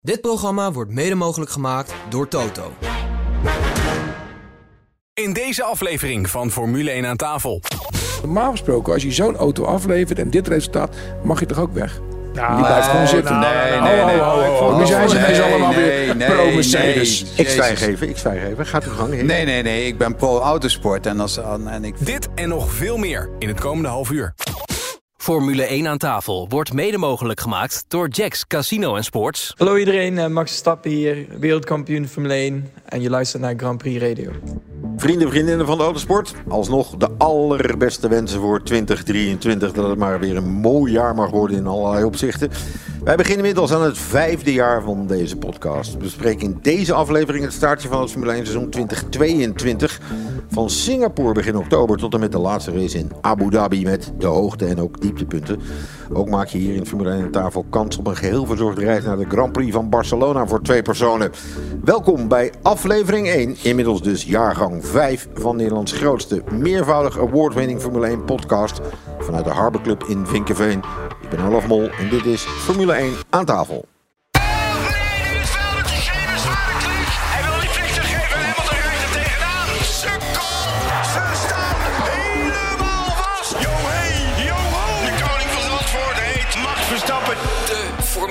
Dit programma wordt mede mogelijk gemaakt door Toto. In deze aflevering van Formule 1 aan tafel. Normaal gesproken, als je zo'n auto aflevert en dit resultaat, mag je toch ook weg? Nou, Die blijft gewoon zitten. Nee, nee, nee. Nu zijn ze ineens allemaal nee, weer nee, pro-Mercedes. nee. Ik zwijg even, ik zwijg even. Gaat uw gang. Nee, nee, nee. Ik ben pro-autosport. En, als, en ik Dit en nog veel meer in het komende half uur. Formule 1 aan tafel wordt mede mogelijk gemaakt door Jacks Casino en Sports. Hallo iedereen, eh, Max Verstappen hier, wereldkampioen Formule 1 en je luistert naar Grand Prix Radio. Vrienden en vriendinnen van de autosport, alsnog de allerbeste wensen voor 2023. Dat het maar weer een mooi jaar mag worden in allerlei opzichten. Wij beginnen inmiddels aan het vijfde jaar van deze podcast. We bespreken in deze aflevering het startje van het Formule 1 seizoen 2022. Van Singapore begin oktober tot en met de laatste race in Abu Dhabi met de hoogte en ook Ook maak je hier in Formule 1 aan tafel kans op een geheel verzorgde reis naar de Grand Prix van Barcelona voor twee personen. Welkom bij aflevering 1, inmiddels dus jaargang 5 van Nederlands grootste meervoudig award-winning Formule 1 podcast vanuit de Harbor Club in Vinkenveen. Ik ben Olaf Mol en dit is Formule 1 aan tafel.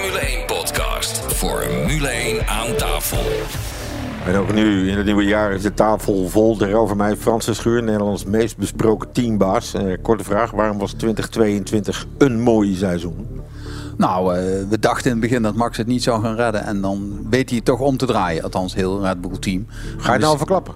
Formule 1 podcast. Formule 1 aan tafel. En ook nu in het nieuwe jaar is de tafel vol. Tegenover mij Francis Schuur, Nederlands meest besproken teambaas. Eh, korte vraag, waarom was 2022 een mooi seizoen? Nou, eh, we dachten in het begin dat Max het niet zou gaan redden. En dan weet hij het toch om te draaien. Althans, heel Red Bull team. Ga je het nou verklappen?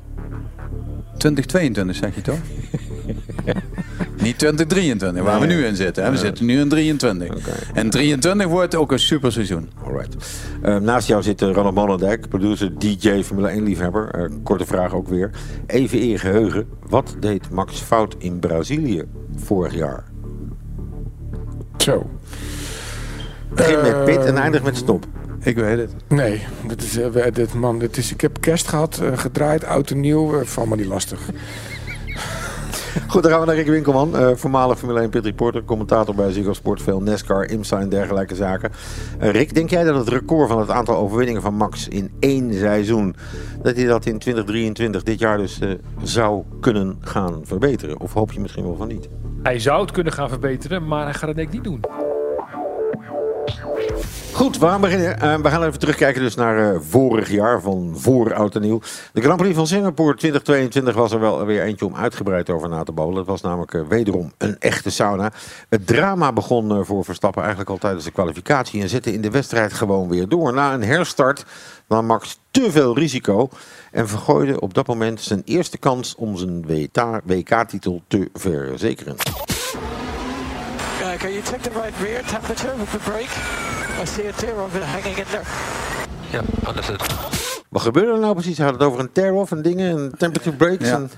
2022 zeg je toch? niet 2023, waar we nu in zitten. Hè? We zitten nu in 23. En 23 wordt ook een super seizoen. Alright. Eh, naast jou zit eh, Ronald Molendijk, producer, DJ, Formule 1 liefhebber. Eh, korte vraag ook weer. Even in je geheugen. Wat deed Max fout in Brazilië vorig jaar? Zo. Begin met pit en eindig met stop. Ik weet het. Nee, dit is, dit, man, dit is, ik heb kerst gehad, eh, gedraaid, oud en nieuw. Val me niet lastig. Goed, dan gaan we naar Rick Winkelman. eh, voormalig Formule 1 pit reporter, commentator bij Ziggo Sport, veel NASCAR, IMSA en dergelijke zaken. Eh, Rick, denk jij dat het record van het aantal overwinningen van Max in één seizoen, dat hij dat in 2023, dit jaar dus, eh, zou kunnen gaan verbeteren? Of hoop je misschien wel van niet? Hij zou het kunnen gaan verbeteren, maar hij gaat het denk ik niet doen. Goed, we gaan beginnen. Eh, we gaan even terugkijken dus naar eh, vorig jaar, van voor oud en nieuw. De Grand Prix van Singapore 2022 was er wel weer eentje om uitgebreid over na te bowlen. Het was namelijk eh, wederom een echte sauna. Het drama begon voor Verstappen eigenlijk al tijdens de kwalificatie... en zette in de wedstrijd gewoon weer door. Na een herstart nam Max te veel risico... en vergooide op dat moment zijn eerste kans om zijn WK-titel te verzekeren. Can you check the right rear temperature with the brake? I see a tear of it hanging in there. Wat gebeurde er nou precies? Hij had het over een tear-off en dingen en temperature breaks. Ja. En,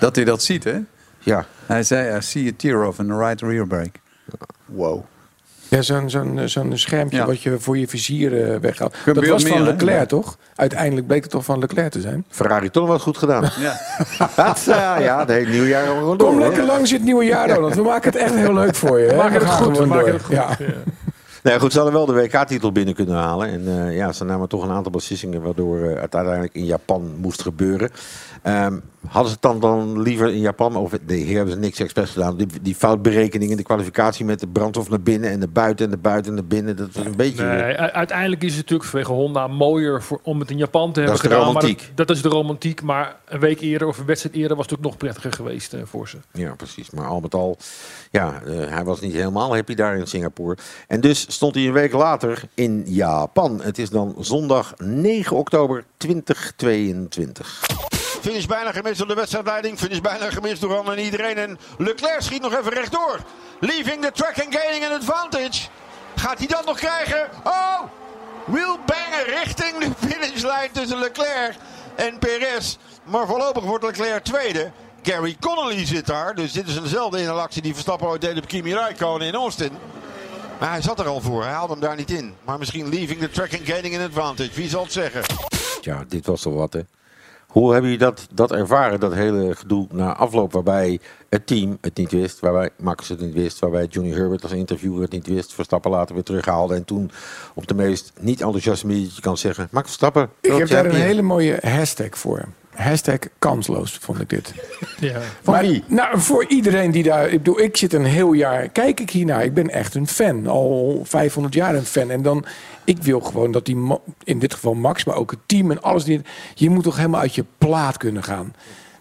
Dat hij dat ziet, hè? ja. Hij zei, I see a tear off in the right rear brake. Wow. Ja, zo'n zo'n zo'n schermpje Ja. wat je voor je vizier eh, weghaalt. Dat was van meer? Leclerc, Ja. toch? Uiteindelijk bleek het toch van Leclerc te zijn. Ferrari toch wel goed gedaan. Ja. Dat, eh, ja, de hele nieuwjaar gaan we gewoon door. Kom hoor. lekker langs in het nieuwe jaar, Ronald. We maken het echt heel leuk voor je. hè? maken We het goed, we maken het goed. Ja. Nee, goed, ze hadden wel de WK-titel binnen kunnen halen. En eh, ja, ze namen toch een aantal beslissingen waardoor eh, het uiteindelijk in Japan moest gebeuren. Ehm, hadden ze het dan, dan liever in Japan, of nee, hier hebben ze niks expres gedaan. Die, die foutberekening in de kwalificatie met de brandstof naar binnen en de buiten en de buiten en de binnen. Dat was een beetje... Nee, uiteindelijk is het natuurlijk vanwege Honda mooier voor, om het in Japan te hebben is de gedaan. maar. Dat, dat is de romantiek, maar een week eerder of een wedstrijd eerder was het ook nog prettiger geweest eh, voor ze. Ja, precies. Maar al met al, ja, hij was niet helemaal happy daar in Singapore. En dus stond hij een week later in Japan. Het is dan zondag 9 oktober 2022. Finish bijna gemist door de wedstrijdleiding. Finish bijna gemist door Ron en iedereen. En Leclerc schiet nog even rechtdoor. Leaving the track and gaining an advantage. Gaat hij dat nog krijgen? Oh! Wheelbanger richting de finishlijn tussen Leclerc en Perez. Maar voorlopig wordt Leclerc tweede. Gary Connolly zit daar. Dus dit is dezelfde inhalactie die Verstappen ooit deed op Kimi Räikkönen in Austin. Maar hij zat er al voor. Hij haalde hem daar niet in. Maar misschien leaving the track and gaining an advantage. Wie zal het zeggen? Ja, dit was toch wat, hè? Hoe hebben jullie dat, dat ervaren, dat hele gedoe na afloop waarbij het team het niet wist, waarbij Max het niet wist, waarbij Johnny Herbert als interviewer het niet wist, Verstappen later weer terughaalde en toen op de meest niet enthousiaste manier dat je kan zeggen, Max Verstappen, Ik heb daar een hele mooie hashtag voor. Hashtag kansloos, vond ik dit. Ja. Maar, Nou, voor iedereen die daar... Ik bedoel, ik zit een heel jaar... Kijk ik hiernaar. Ik ben echt een fan. Al 500 jaar een fan. En dan... Ik wil gewoon dat die... In dit geval Max, maar ook het team en alles. Die, je moet toch helemaal uit je plaat kunnen gaan.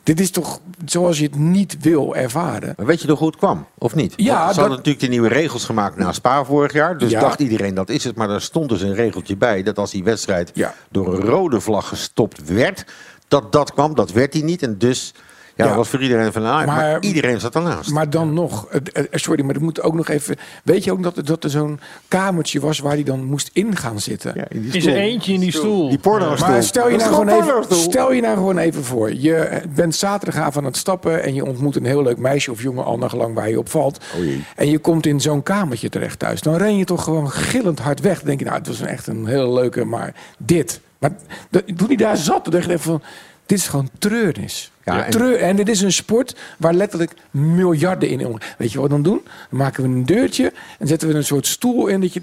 Dit is toch zoals je het niet wil ervaren. Maar weet je nog hoe het kwam, of niet? Ja, Want Ze dat- hadden natuurlijk de nieuwe regels gemaakt na Spa vorig jaar. Dus Ja. dacht iedereen dat is het. Maar daar stond dus een regeltje bij dat als die wedstrijd Ja. door een rode vlag gestopt werd, dat dat kwam. Dat werd hij niet. En dus ja, Ja. dat was voor iedereen van nou, maar, Maar- iedereen zat ernaast. Maar dan nog, het- eh, sorry, maar er moet ook nog even. Weet je ook dat, er- dat er zo'n kamertje was waar hij dan moest in gaan zitten? ja, in die In zijn stoel. eentje in die stoel. Die porno Maar stel je, Dat nou gewoon even, stel je nou gewoon even voor. Je bent zaterdagavond aan het stappen en je ontmoet een heel leuk meisje of jongen al nagelang waar je op valt. Oh en je komt in zo'n kamertje terecht thuis. Dan ren je toch gewoon gillend hard weg. Dan denk je, nou, het was een echt een hele leuke, maar dit. Maar toen hij daar zat, dan dacht ik echt van, dit is gewoon treurnis. Ja, en- Treur, en dit is een sport waar letterlijk miljarden in om. Weet je wat we dan doen? Dan maken we een deurtje en zetten we een soort stoel in. Dat je,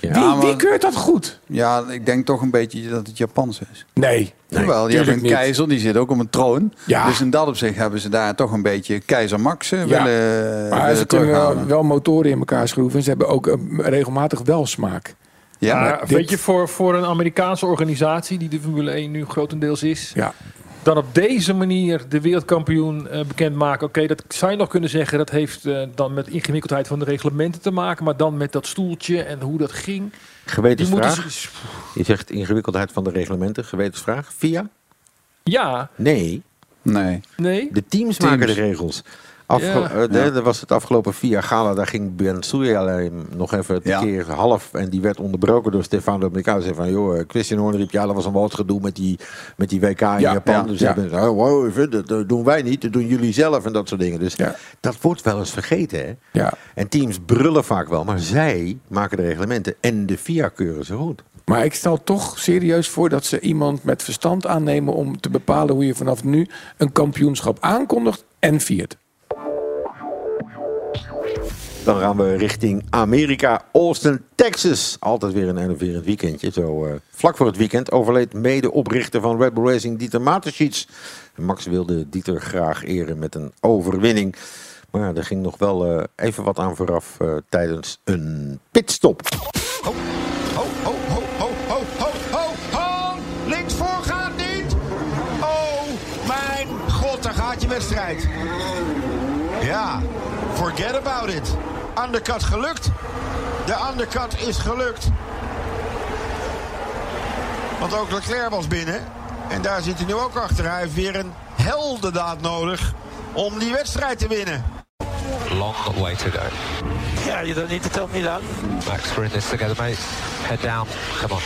Ja. wie, maar- wie keurt dat goed? Ja, ik denk toch een beetje dat het Japans is. Nee. Jawel, die hebben tuurlijk een niet. keizer, die zit ook op een troon. Ja. Dus in dat opzicht hebben ze daar toch een beetje keizer Max eh, Ja. willen, Maar willen ze kunnen wel, wel motoren in elkaar schroeven. Ze hebben ook eh, regelmatig wel smaak. Ja, Maar maar dit- weet je, voor, voor een Amerikaanse organisatie die de Formule 1 nu grotendeels is, Ja. dan op deze manier de wereldkampioen eh, bekendmaken. Oké, dat zou je nog kunnen zeggen, dat heeft eh, dan met ingewikkeldheid van de reglementen te maken, maar dan met dat stoeltje en hoe dat ging. Gewetensvraag. moeten ze- Je zegt ingewikkeldheid van de reglementen. Gewetensvraag. Via? ja, Nee, nee. nee. de teams, Teams. maken de regels. Afge Ja. eh, dat was het afgelopen via Gala. Daar ging Ben alleen nog even Ja. een keer half. En die werd onderbroken door Stefano Dominicali. Zei van, joh, eh, Christian Horner riep, ja, dat was een wat gedoe met die, met die WK in Ja, Japan. ja, dus ja. ik ben, oh, wow, dat, dat doen wij niet, dat doen jullie zelf en dat soort dingen. Dus Ja. dat wordt wel eens vergeten, hè. Ja. En teams brullen vaak wel, maar zij maken de reglementen. En de FIA keuren ze goed. Maar ik stel toch serieus voor dat ze iemand met verstand aannemen om te bepalen hoe je vanaf nu een kampioenschap aankondigt en viert. Dan gaan we richting Amerika, Austin, Texas. Altijd weer een enerverend weekendje. Zo eh, vlak voor het weekend overleed mede-oprichter van Red Bull Racing, Dieter Mateschitz. Max wilde Dieter graag eren met een overwinning. Maar er ging nog wel eh, even wat aan vooraf eh, tijdens een pitstop. Ho, ho, ho, ho, ho, ho, ho, ho, ho. Links voor gaat niet. Oh, mijn god, daar gaat je wedstrijd. Ja, forget about it. Undercut gelukt. De undercut is gelukt. Want ook Leclerc was binnen. En daar zit hij nu ook achter. Hij heeft weer een heldendaad nodig om die wedstrijd te winnen. Long way to go. Yeah, you don't need to tell me that. Max, we're in this together, mate. Head down. Come on.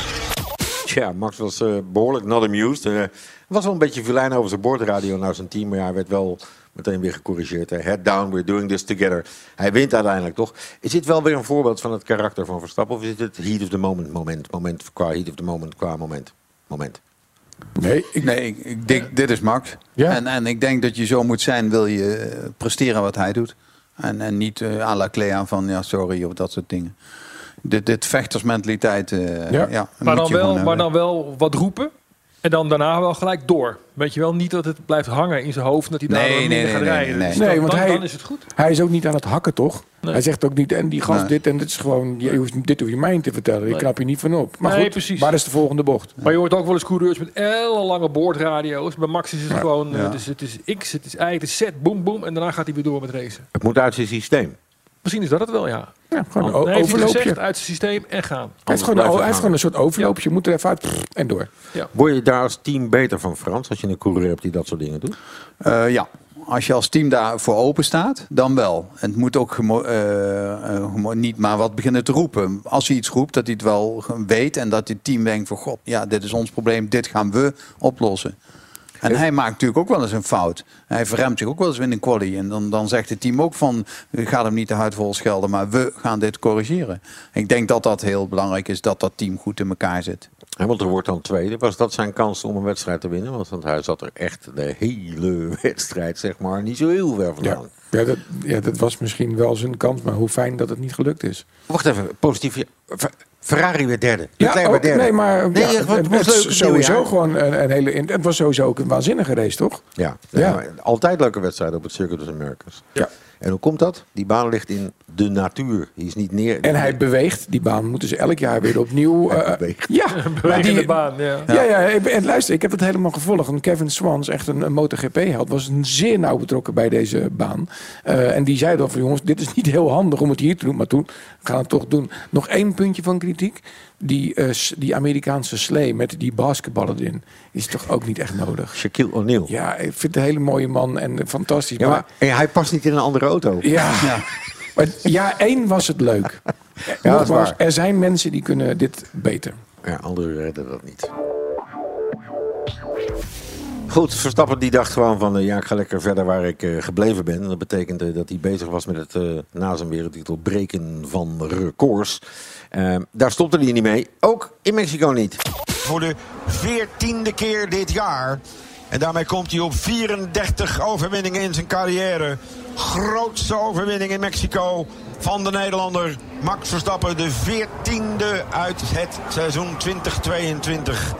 Tja, Max was eh, behoorlijk not amused. Er eh, was wel een beetje vilijn over zijn boordradio naar zijn team. Maar ja, hij werd wel meteen weer gecorrigeerd. hè. Head down, we're doing this together. Hij wint uiteindelijk toch. Is dit wel weer een voorbeeld van het karakter van Verstappen? Of is dit het heat of the moment moment? Moment qua heat of the moment qua moment? Moment. Nee, ik, Nee, ik, ik denk, dit is Max. Ja. En, en ik denk dat je zo moet zijn, wil je eh, presteren wat hij doet. En, en niet eh à la Clea van, ja, sorry, of dat soort dingen. Dit, dit vechtersmentaliteit, eh, Ja. ja. Maar, dan wel, maar dan wel wat roepen. En dan daarna wel gelijk door. Weet je wel, niet dat het blijft hangen in zijn hoofd. Dat hij daar Nee, nee, gaat nee, rijden. nee, Dus nee. dan, Nee, want dan, hij- dan is het goed. hij is ook niet aan het hakken, toch? Nee. Hij zegt ook niet, en die gast Nee. dit en dit is gewoon, je hoeft, dit hoef je mij niet te vertellen. Ik knap je niet van op. Maar Nee, goed, precies. waar is de volgende bocht? Maar je hoort ook wel eens coureurs met ellenlange boordradio's. Bij Max is het gewoon, dus het is X, het is Y, het is Z, boom, boom. En daarna gaat hij weer door met racen. Het moet uit zijn systeem. Misschien is dat het wel, ja. Ja, gewoon een Dan o- heeft hij het overloopje. gezegd, uit zijn systeem en gaan. Hij is, gewoon, een, het hij is gaan. gewoon een soort overloopje. Je moet er even uit pff, en door. Word je daar als team beter van, Frans? Als je een coureur hebt die dat soort dingen doet? Eh, ja, als je als team daarvoor open staat, dan wel. En het moet ook eh, eh, niet maar wat beginnen te roepen. Als hij iets roept, dat hij het wel weet en dat het team denkt van... God, ja, dit is ons probleem, dit gaan we oplossen. En hij maakt natuurlijk ook wel eens een fout. Hij verremt zich ook wel eens in een quali. En dan, dan zegt het team ook van, ga hem niet de huid vol schelden, maar we gaan dit corrigeren. Ik denk dat dat heel belangrijk is, dat dat team goed in elkaar zit. Hamilton wordt dan tweede. Was dat zijn kans om een wedstrijd te winnen? Want hij zat er echt de hele wedstrijd, zeg maar, niet zo heel ver Ja, vandaan. ja, dat, ja, dat was misschien wel zijn kans, maar hoe fijn dat het niet gelukt is. Wacht even, positief. Ferrari weer derde. Ja, Leclerc ook- weer derde. nee, maar Nee, ja, het, was leuk sowieso gewoon een, een hele. Het was sowieso ook een waanzinnige race, toch? Ja, Ja. altijd leuke wedstrijden op het Circuit des Americas. Ja. En hoe komt dat? Die baan ligt in de natuur. Die is niet neer. En hij beweegt. Die baan moeten ze elk jaar weer opnieuw. Eh, beweegt. ja, Bewegende die, baan, ja. Ja, ja, en luister, ik heb het helemaal gevolgd. En Kevin Swans, echt een, een MotoGP-held, was een zeer nauw betrokken bij deze baan. Eh, en die zei dan van jongens, dit is niet heel handig om het hier te doen. Maar toen, we gaan het toch doen. Nog één puntje van kritiek. Die, eh, die Amerikaanse slee met die basketballen erin, is toch ook niet echt nodig. Shaquille O'Neal. Ja, ik vind het een hele mooie man en fantastisch. Ja, maar, maar en hij past niet in een andere auto. ja, maar ja, één was het leuk. dat is Nogmaals, waar. er zijn mensen die kunnen dit beter. Ja, anderen redden dat niet. Goed, Verstappen die dacht gewoon van eh, ja, ik ga lekker verder waar ik eh, gebleven ben. En dat betekende dat hij bezig was met het eh, na zijn wereldtitel breken van records. Eh, daar stopte hij niet mee. Ook in Mexico niet. Voor de veertiende keer dit jaar. En daarmee komt hij op 34 overwinningen in zijn carrière. Grootste overwinning in Mexico van de Nederlander Max Verstappen. De veertiende uit het seizoen 2022.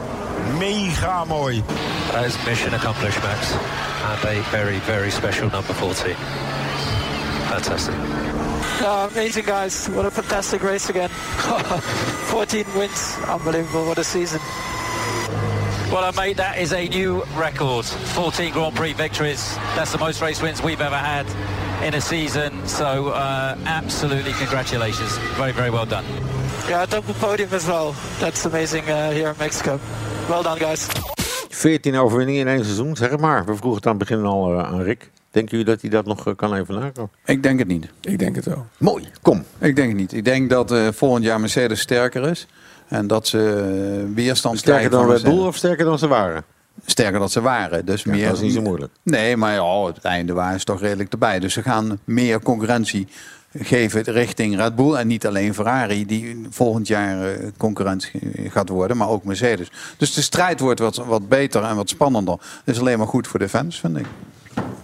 Mega mooi. That is mission accomplished, Max. And a very, very special number 14. Fantastic. amazing, guys. What a fantastic race again. 14 wins. Unbelievable. What a season. Well, mate, that is a new record. 14 Grand Prix victories. That's the most race wins we've ever had in a season. So, uh, absolutely congratulations. Very, very well done. Yeah, double podium as well. That's amazing uh, here in Mexico. Well done, guys. 14 overwinningen in één seizoen, zeg maar. We vroegen het aan het begin al eh, aan Rick. Denken jullie dat hij dat nog eh, kan even nakomen? Ik denk het niet. Ik denk het wel. Mooi, kom. Ik denk het niet. Ik denk dat eh, volgend jaar Mercedes sterker is. En dat ze eh, weerstand Sterker krijgen dan van Red Bull of sterker dan ze waren? Sterker dan ze waren. Dus Ja, meer, dat is niet zo moeilijk. Nee, maar ja, het einde waren ze toch redelijk erbij. Dus ze gaan meer concurrentie geven richting Red Bull. En niet alleen Ferrari, die volgend jaar eh, concurrent gaat worden, maar ook Mercedes. Dus de strijd wordt wat, wat beter en wat spannender. Dat is alleen maar goed voor de fans, vind ik.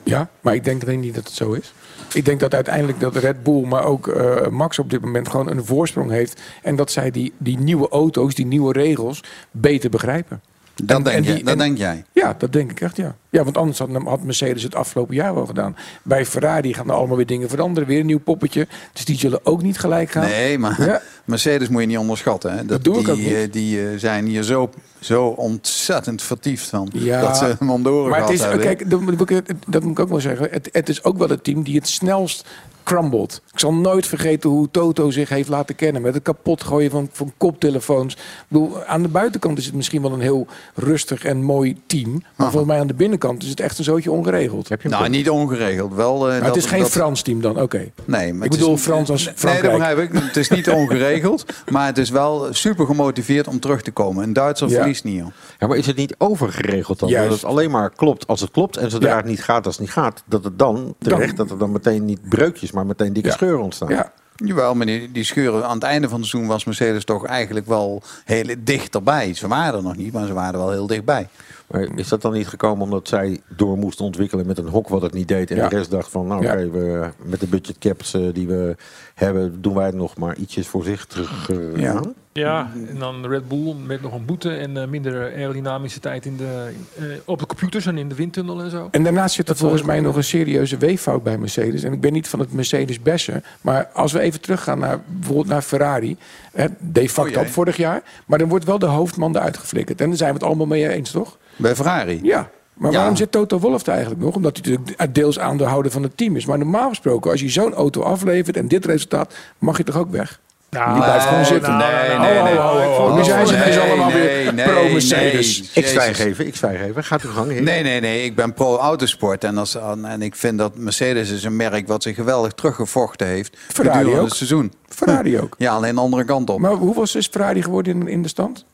Ja, maar ik denk alleen niet dat het zo is. Ik denk dat uiteindelijk dat Red Bull, maar ook eh, Max op dit moment gewoon een voorsprong heeft. En dat zij die, die nieuwe auto's, die nieuwe regels, beter begrijpen. Dat, En- denk, en je, die- dat en- denk jij. Ja, dat denk ik echt, ja. Ja, want anders had, had Mercedes het afgelopen jaar wel gedaan. Bij Ferrari gaan er allemaal weer dingen veranderen. Weer een nieuw poppetje. Dus die zullen ook niet gelijk gaan. Nee, maar Ja. Mercedes moet je niet onderschatten. Hè. Dat doe ik die, ook niet. eh, Die eh, zijn hier zo, zo ontzettend vertiefd van. Ja, dat ze hem oren Maar het is, hebben. kijk, dat moet, ik, dat moet ik ook wel zeggen. Het, het is ook wel het team die het snelst crumbled. Ik zal nooit vergeten hoe Toto zich heeft laten kennen. Met het kapot gooien van, van koptelefoons. Ik bedoel, aan de buitenkant is het misschien wel een heel rustig en mooi team. Maar volgens mij aan de binnenkant is het echt een zootje ongeregeld. Heb je hem Nou, niet ongeregeld. Wel, eh, maar dat, het is geen dat- Frans team dan, oké. Nee, maar Ik het bedoel is, Frans als Nee, dat begrijp ik. Het is niet ongeregeld, maar het is wel super gemotiveerd om terug te komen. Een Duitser Ja. verliest niet, joh. Ja, maar is het niet overgeregeld dan? Juist. Dat het alleen maar klopt als het klopt. En zodra Ja. het niet gaat als het niet gaat, dat het dan terecht dat er dan meteen niet breukjes, maar meteen dikke Ja. scheuren ontstaan. Ja, Jawel, maar die, die scheuren aan het einde van het seizoen was Mercedes toch eigenlijk wel heel dichterbij. Ze waren er nog niet, maar ze waren er wel heel dichtbij. Maar is dat dan niet gekomen omdat zij door moesten ontwikkelen met een hok wat het niet deed? En Ja. de rest dacht van, nou Ja. oké, we met de budgetcaps eh, die we hebben, doen wij het nog maar ietsjes voorzichtig. eh, Ja. aan? Ja, en dan Red Bull met nog een boete en eh, minder aerodynamische tijd in de, eh, op de computers en in de windtunnel en zo. En daarnaast zit er Dat volgens mij nog een serieuze weeffout bij Mercedes. En ik ben niet van het Mercedes bashen. Maar als we even teruggaan naar bijvoorbeeld naar Ferrari. Hè, de facto Oh op vorig jaar. Maar dan wordt wel de hoofdman eruit geflikkerd. En daar zijn we het allemaal mee eens, toch? Bij Ferrari. Ja. Maar Ja. waarom zit Toto Wolff er eigenlijk nog? Omdat hij natuurlijk deels aandeelhouder van het team is. Maar normaal gesproken, als je zo'n auto aflevert en dit resultaat, mag je toch ook weg? Nou, Die blijft gewoon zitten. Nee, nee, nee. oh, oh, oh, oh. Nu zijn ze ineens allemaal nee, weer nee, pro-Mercedes. nee. Ik zwijg even, ik zwijg even. Gaat uw gang, heer. Nee, nee, nee. Ik ben pro-autosport. En, als, en ik vind dat Mercedes is een merk wat zich geweldig teruggevochten heeft. Ferrari gedurende ook. het seizoen. Ferrari ook. Ja, alleen de andere kant op. Maar hoeveel is Ferrari geworden in, in de stand?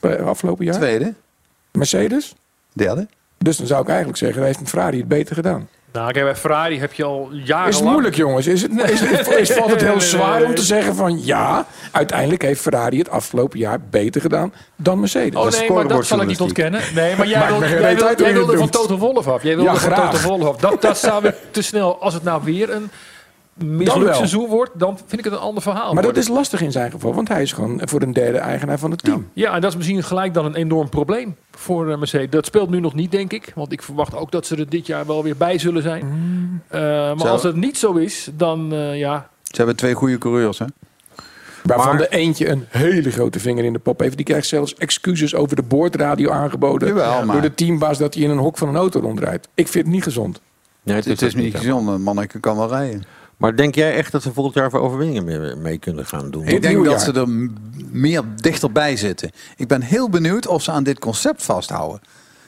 Bij afgelopen jaar? Tweede, Mercedes? derde. Dus dan zou ik eigenlijk zeggen, heeft Ferrari het beter gedaan. Nou, kijk, bij Ferrari heb je al jarenlang... Is het moeilijk, jongens? Is het, is, is, is- valt het heel zwaar om te zeggen van ja, uiteindelijk heeft Ferrari het afgelopen jaar beter gedaan dan Mercedes. Oh nee, maar dat zal ik niet ontkennen. Nee, maar jij Maakt wil- me geen jij wilde het van. Toto Wolff af. Jij wilde Ja, van graag. Toto Wolff af. Dat, dat zou ik te snel... Als het nou weer een mislukt wel. seizoen wordt, dan vind ik het een ander verhaal. Maar dat worden. is lastig in zijn geval, want hij is gewoon voor een derde eigenaar van het team. Ja, en dat is misschien gelijk dan een enorm probleem voor eh, Mercedes. Dat speelt nu nog niet, denk ik. Want ik verwacht ook dat ze er dit jaar wel weer bij zullen zijn. Mm. Eh, maar Zo. als het niet zo is, dan eh, ja... Ze hebben twee goede coureurs, hè? Waarvan Maar- de eentje een hele grote vinger in de pop heeft. Die krijgt zelfs excuses over de boordradio aangeboden. Jawel, maar- Door de teambaas dat hij in een hok van een auto rondrijdt. Ik vind het niet gezond. Nee, Het is ook niet gezond. Een manneke kan wel rijden. Maar denk jij echt dat ze volgend jaar voor overwinningen mee, mee kunnen gaan doen? Ik denk dat jaar. ze er meer dichterbij zitten. Ik ben heel benieuwd of ze aan dit concept vasthouden.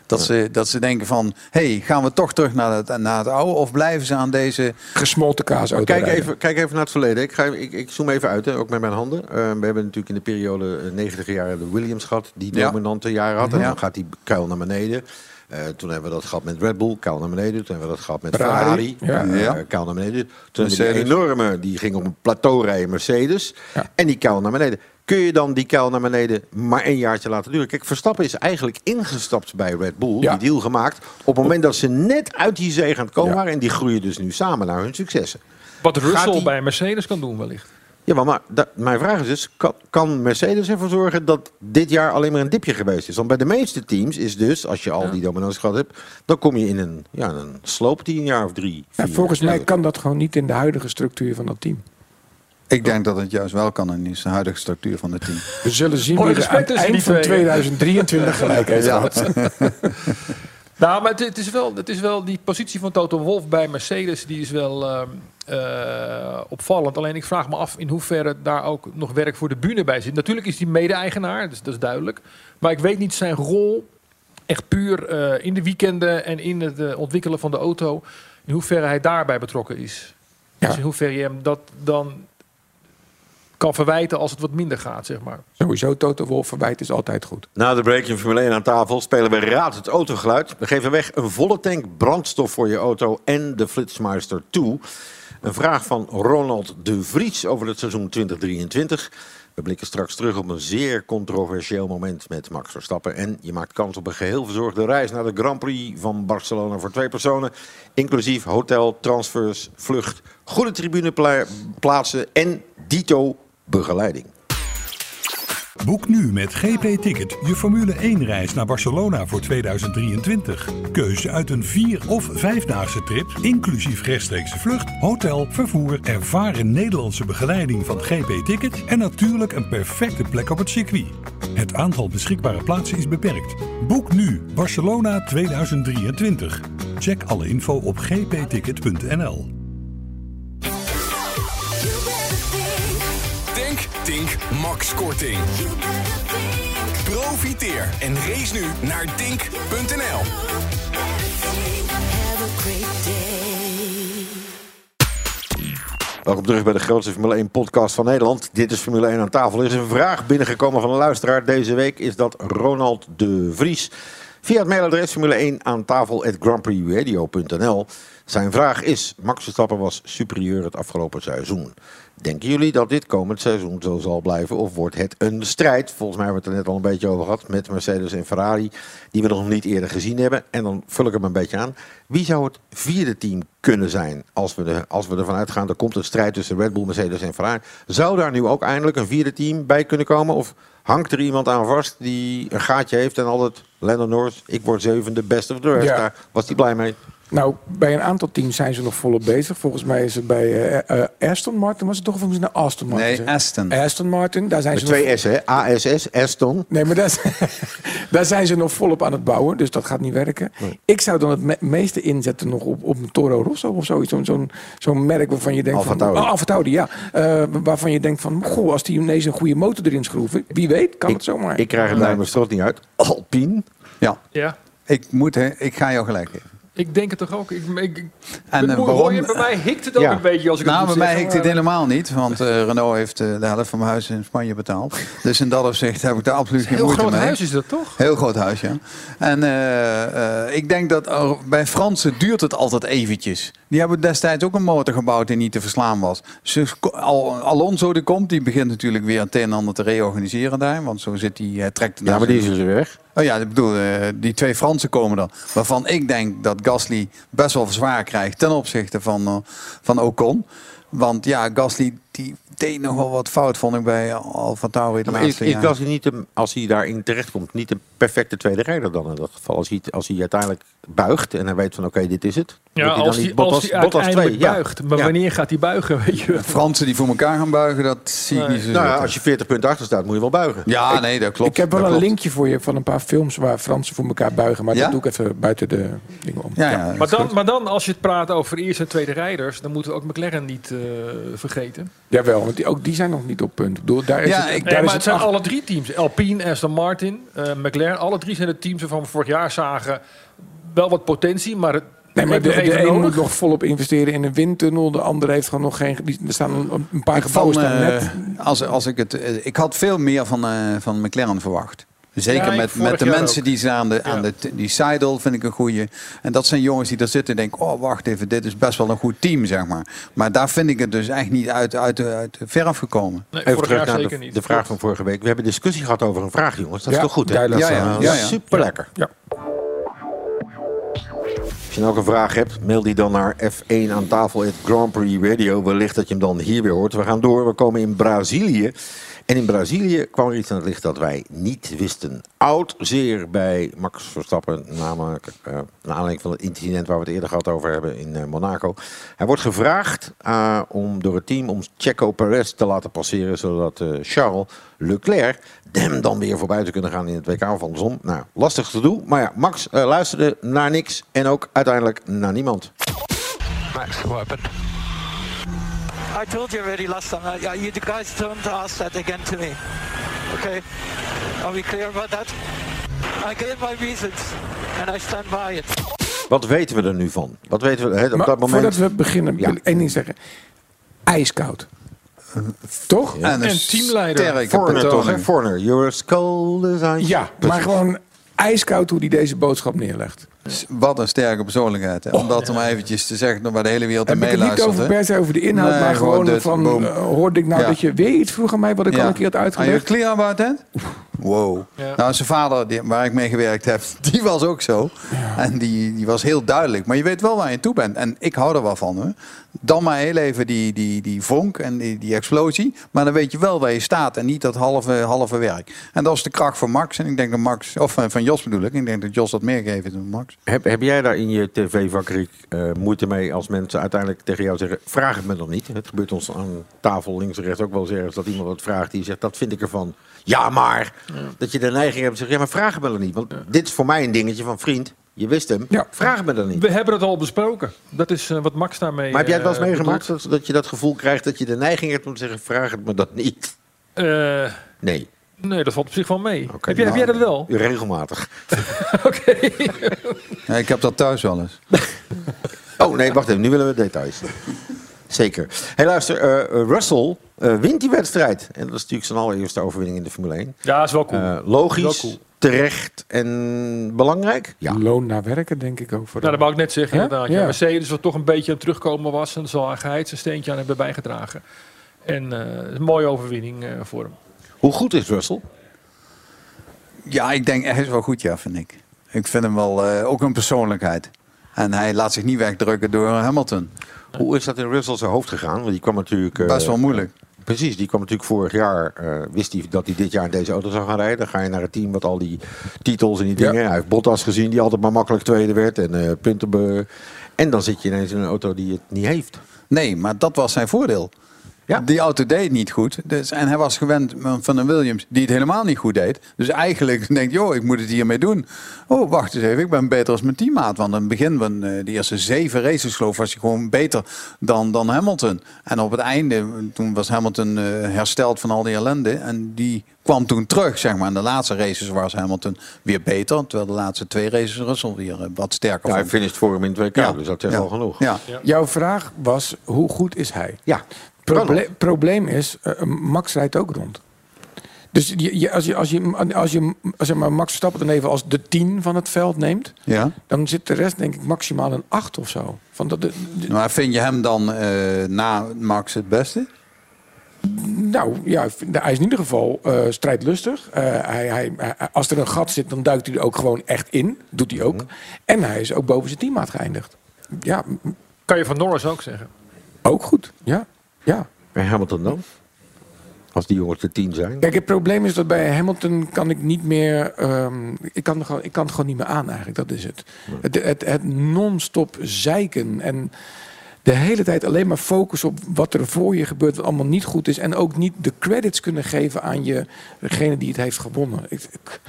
Dat, ze, dat ze denken van, hey, gaan we toch terug naar het, naar het oude? Of blijven ze aan deze... Gesmolten kaasauto Kijk rijden. even, kijk even naar het verleden. Ik, ga, ik, ik zoom even uit, hè, ook met mijn handen. Eh, we hebben natuurlijk in de periode eh, 90 jaren de Williams gehad, die Ja. dominante jaren had. En Ja. dan gaat die kuil naar beneden. Eh, toen hebben we dat gehad met Red Bull, kuil naar beneden. Toen hebben we dat gehad met Ferrari. Ferrari, Ja. eh, Ja. naar beneden. Toen die enorme, die ging op een plateau rijden, Mercedes. Ja. En die kuil naar beneden. Kun je dan die kuil naar beneden maar één jaartje laten duren? Kijk, Verstappen is eigenlijk ingestapt bij Red Bull. Ja. Die deal gemaakt op het moment dat ze net uit die zee aan het komen Ja. waren. En die groeien dus nu samen naar hun successen. Wat Russell die- bij Mercedes kan doen wellicht. Ja, maar, da- mijn vraag is dus, kan, kan Mercedes ervoor zorgen dat dit jaar alleen maar een dipje geweest is? Want bij de meeste teams is dus, als je al die dominantie gehad hebt, dan kom je in een, ja, een sloop die een jaar of drie, Ja, volgens mij kan dat gewoon niet in de huidige structuur van dat team. Ik denk dat het juist wel kan in de huidige structuur van het team. We zullen zien Mooi wie er aan respect het eind van twee. 2023 gelijk heeft gehad. Nou, maar het, het is wel, het is wel die positie van Toto Wolff bij Mercedes, die is wel ehm, eh, opvallend. Alleen ik vraag me af in hoeverre daar ook nog werk voor de bühne bij zit. Natuurlijk is hij mede-eigenaar, dus dat is duidelijk. Maar ik weet niet zijn rol echt puur eh, in de weekenden en in het eh, ontwikkelen van de auto. In hoeverre hij daarbij betrokken is. Ja. Dus in hoeverre je hem dat dan kan verwijten als het wat minder gaat, zeg maar. Sowieso Toto Wolff verwijt is altijd goed. Na de break in Formule 1 aan tafel spelen we Raad het autogeluid. We geven weg een volle tank brandstof voor je auto en de Flitsmeister 2. Een vraag van Ronald de Vries over het seizoen 2023. We blikken straks terug op een zeer controversieel moment met Max Verstappen. En je maakt kans op een geheel verzorgde reis naar de Grand Prix van Barcelona voor twee personen. Inclusief hotel, transfers, vlucht, goede tribuneplaatsen en dito begeleiding. Boek nu met GP Ticket je Formule 1 reis naar Barcelona voor 2023. Keuze uit een 4 of 5-daagse trip, inclusief rechtstreekse vlucht, hotel, vervoer, ervaren Nederlandse begeleiding van GP Ticket en natuurlijk een perfecte plek op het circuit. Het aantal beschikbare plaatsen is beperkt. Boek nu Barcelona 2023. Check alle info op gpticket.nl. Tink, Max Korting. Profiteer en race nu naar tink.nl. Welkom terug bij de grootste Formule 1 podcast van Nederland. Dit is Formule 1 aan tafel. Er is een vraag binnengekomen van een luisteraar deze week. Is dat Ronald de Vries. Via het mailadres Formule 1 aan tafel at. Zijn vraag is, Max Verstappen was superieur het afgelopen seizoen. Denken jullie dat dit komend seizoen zo zal blijven? Of wordt het een strijd? Volgens mij hebben we het er net al een beetje over gehad. Met Mercedes en Ferrari. Die we nog niet eerder gezien hebben. En dan vul ik hem een beetje aan. Wie zou het vierde team kunnen zijn? Als we, er, als we ervan uitgaan, er komt een strijd tussen Red Bull, Mercedes en Ferrari. Zou daar nu ook eindelijk een vierde team bij kunnen komen? Of hangt er iemand aan vast die een gaatje heeft en altijd... Lennon Norris, ik word zevende, best of the rest. Ja. Daar was hij blij mee. Nou, bij een aantal teams zijn ze nog volop bezig. Volgens mij is het bij eh, eh, Aston Martin, was het toch of volgens naar Aston Martin? Nee? Aston. Aston Martin, daar zijn Met ze nog... twee S'en, hè? ASS, Aston. Nee, maar daar, daar zijn ze nog volop aan het bouwen, dus dat gaat niet werken. Ik zou dan het me- meeste inzetten nog op, op een Toro Rosso of zoiets. Zo'n zo'n zo'n merk waarvan je denkt Alfa van... Tauri. Oh, Alfa Tauri, ja. Eh, waarvan je denkt van, goh, als die ineens een goede motor erin schroeven, wie weet, kan het zomaar. Ik krijg het bij mijn strot niet uit. Alpine. Ja, Ja. ik, moet, hè, ik ga jou gelijk geven. Ik denk het toch ook. Ik, ik, ik- En, eh, hoor waarom? je, bij mij hikt het ook Ja. een beetje als ik het nou, bij mij hikt het helemaal niet, want eh, Renault heeft eh, de helft van mijn huis in Spanje betaald. Dus in dat opzicht heb ik daar absoluut geen Heel moeite groot mee. huis is dat toch? Heel groot huis, ja. En ik denk dat bij Fransen duurt het altijd eventjes. Die hebben destijds ook een motor gebouwd die niet te verslaan was. Dus Al, Alonso die komt, die begint natuurlijk weer het een en ander te reorganiseren daar. Want zo zit hij, hij trekt Ja, maar die is dus weer weg. Oh ja, ik bedoel, eh, die twee Fransen komen dan. Waarvan ik denk dat Gasly best wel zwaar krijgt ten opzichte van, eh, van Ocon. Want ja, Gasly die deed nog wel wat fout, vond ik bij Alfa Tauri de Maar is, laatste is jaren. Gasly niet, een, als hij daarin terechtkomt, niet een perfecte tweede rijder dan in dat geval? Als hij, als hij uiteindelijk buigt en hij weet van oké, dit is het. Ja, hij als dan hij niet als Bottas uiteindelijk twee? Ja. buigt. Maar Ja. wanneer gaat hij buigen, weet je? Fransen die voor elkaar gaan buigen, dat zie ik Nee. niet zo Nou ja, als je 40 punten achter staat, moet je wel buigen. Ja, nee, dat klopt. Ik heb wel dat een klopt. linkje voor je van een paar films waar Fransen voor elkaar buigen. Maar Ja? dat doe ik even buiten de dingen om. Ja, ja, Maar dan, maar dan, als je het praat over eerste en tweede rijders, dan moeten we ook McLaren niet eh, vergeten. Jawel, want die, ook die zijn nog niet op punt. Ik bedoel, daar is Ja, het, ik- daar Nee, is maar het zijn acht- alle drie teams. Alpine, Aston Martin, eh, McLaren. Alle drie zijn de teams waarvan we vorig jaar zagen wel wat potentie, maar het Nee, maar de, nog de een moet nog volop investeren in een windtunnel. De andere heeft gewoon nog geen... die- Er staan een, paar Ik, gebouwen van, staan eh, net... als, als ik, het, eh, ik had veel meer van, eh, van McLaren verwacht. Zeker Ja, met, met de mensen ook. die ze aan de, aan Ja. de die Seidel vind ik een goeie. En dat zijn jongens die daar zitten en denken, oh wacht even, dit is best wel een goed team, zeg maar. Maar daar vind ik het dus echt niet uit, uit, uit de verf gekomen. Nee, Even terug naar zeker de, niet. de vraag van vorige week. We hebben discussie gehad over een vraag, jongens. Dat is toch goed, hè? Ja, ja, Dat ja. Super lekker. Ja. Als je nou ook een vraag hebt, mail die dan naar F1 aan tafel Grand Prix Radio. Wellicht dat je hem dan hier weer hoort. We gaan door. We komen in Brazilië. En in Brazilië kwam er iets aan het licht dat wij niet wisten. Oud zeer bij Max Verstappen, namelijk eh naar aanleiding van het incident waar we het eerder gehad over hebben in eh, Monaco. Hij wordt gevraagd eh, om door het team om Checo Perez te laten passeren, zodat Charles Leclerc hem dan weer voorbij te kunnen gaan in het WK of andersom. Nou, lastig te doen. Maar ja, Max luisterde naar niks en ook uiteindelijk naar niemand. Max, what happened? I told you already last time. Uh, you the guys don't ask that again to me. Okay? Are we clear about that? I gave my reasons and I stand by it. Wat weten we er nu van? Wat weten we hè, op Maar dat moment? voordat we beginnen, Ja. wil ik één ding zeggen. Ijskoud. Toch? Ja. En een En teamleider. sterke Foreigner toch, hè? Foreigner. You're as cold as ice. Ja, maar gewoon ijskoud hoe hij deze boodschap neerlegt. Wat een sterke persoonlijkheid. Hè? Om dat maar eventjes te zeggen waar de hele wereld ik het niet over per se over de inhoud, Nee, maar gewoon gewoon dit, van, boom. eh, hoorde ik nou Ja. dat je weer iets vroeg aan mij, wat ik al een keer had Are you uitgelegd? clear about that? Wow. Ja. Nou, zijn vader, die, waar ik mee gewerkt heb, die was ook zo. En die, die was heel duidelijk. Maar je weet wel waar je toe bent. En ik hou er wel van. Hoor. Dan maar heel even die, die, die vonk en die, die explosie. Maar dan weet je wel waar je staat. En niet dat halve, halve werk. En dat is de kracht van Max. En ik denk dat Max, of eh, van Jos bedoel ik. Ik denk dat Jos dat meer geeft dan Max. Heb, heb jij daar in je tv-vakriek eh, moeite mee als mensen uiteindelijk tegen jou zeggen... vraag het me dan niet. Het gebeurt ons aan tafel links en rechts ook wel eens ergens... dat iemand wat vraagt die zegt, dat vind ik ervan. Ja, maar. Dat je de neiging hebt te zeggen, ja, maar vraag het me dan niet. Want dit is voor mij een dingetje van vriend. Je wist hem. Ja. Vraag het me dan niet. We hebben het al besproken. Dat is eh, wat Max daarmee. Maar heb jij het wel eens eh, meegemaakt? Dat, dat je dat gevoel krijgt dat je de neiging hebt om te zeggen, vraag het me dan niet. Eh, Nee. Nee, dat valt op zich wel mee. Heb, jij, heb jij nou, dat wel? Regelmatig. Oké. Ja, ik heb dat thuis wel eens. Oh nee, wacht even. Nu willen we details. Zeker. Hey, luister. eh, eh, Russell eh, wint die wedstrijd. En dat is natuurlijk zijn allereerste overwinning in de Formule 1. Ja, is wel cool. Eh, logisch, Wel cool. terecht en belangrijk. Ja. Loon naar werken, denk ik ook. Voor Nou, dat wou ik net zeggen, inderdaad. Ja. Ja. Mercedes wat toch een beetje aan het terugkomen was. En zal Geheid zijn steentje aan hebben bijgedragen. En eh, een mooie overwinning eh, voor hem. Hoe goed is Russell? Ja, ik denk hij is wel goed, ja, vind ik. Ik vind hem wel eh, ook een persoonlijkheid. En hij laat zich niet wegdrukken door Hamilton. Hoe is dat in Russell zijn hoofd gegaan? Want die kwam natuurlijk... eh, Best wel moeilijk. Precies, die kwam natuurlijk vorig jaar. eh, wist hij dat hij dit jaar in deze auto zou gaan rijden. Dan ga je naar het team wat al die titels en die Ja. dingen. Hij heeft Bottas gezien, die altijd maar makkelijk tweede werd. En eh punten. En dan zit je ineens in een auto die het niet heeft. Nee, maar dat was zijn voordeel. Die auto deed niet goed. Dus, en hij was gewend van een Williams die het helemaal niet goed deed. Dus eigenlijk denkt, joh, ik moet het hiermee doen. Oh, wacht eens even, ik ben beter als mijn teammaat. Want in het begin van eh, de eerste zeven races geloof ik, was hij gewoon beter dan, dan Hamilton. En op het einde, toen was Hamilton eh, hersteld van al die ellende. En die kwam toen terug, zeg maar. In de laatste races was Hamilton weer beter. Terwijl de laatste twee races Russell weer eh, wat sterker Ja, hij vond. finished voor hem in 2K, Ja. dus dat is Ja. al genoeg. Ja. Jouw vraag was, hoe goed is hij? Ja. Proble probleem is, eh, Max rijdt ook rond. Dus je, je, als je, als je, als je zeg maar, Max Verstappen dan even als de 10 van het veld neemt... Ja. dan zit de rest denk ik maximaal een 8 of zo. Van dat, de, de- Maar vind je hem dan eh, na Max het beste? nou ja, ik vind- hij is in ieder geval eh, strijdlustig. Eh, hij, hij, als er een gat zit, dan duikt hij er ook gewoon echt in. Doet hij ook. En hij is ook boven zijn teammaat geëindigd. Ja, Kan je van Norris ook zeggen. ook goed. Ja, ja. En Hamilton dan? Als die jongens de tien zijn. Kijk, het probleem is dat bij Hamilton kan ik niet meer. ehm, ik, kan gewoon, ik kan het gewoon niet meer aan eigenlijk. Dat is het. Het, het, het non-stop zeiken. En de hele tijd alleen maar focus op wat er voor je gebeurt. Wat allemaal niet goed is. En ook niet de credits kunnen geven aan je, degene die het heeft gewonnen. Ik, ik-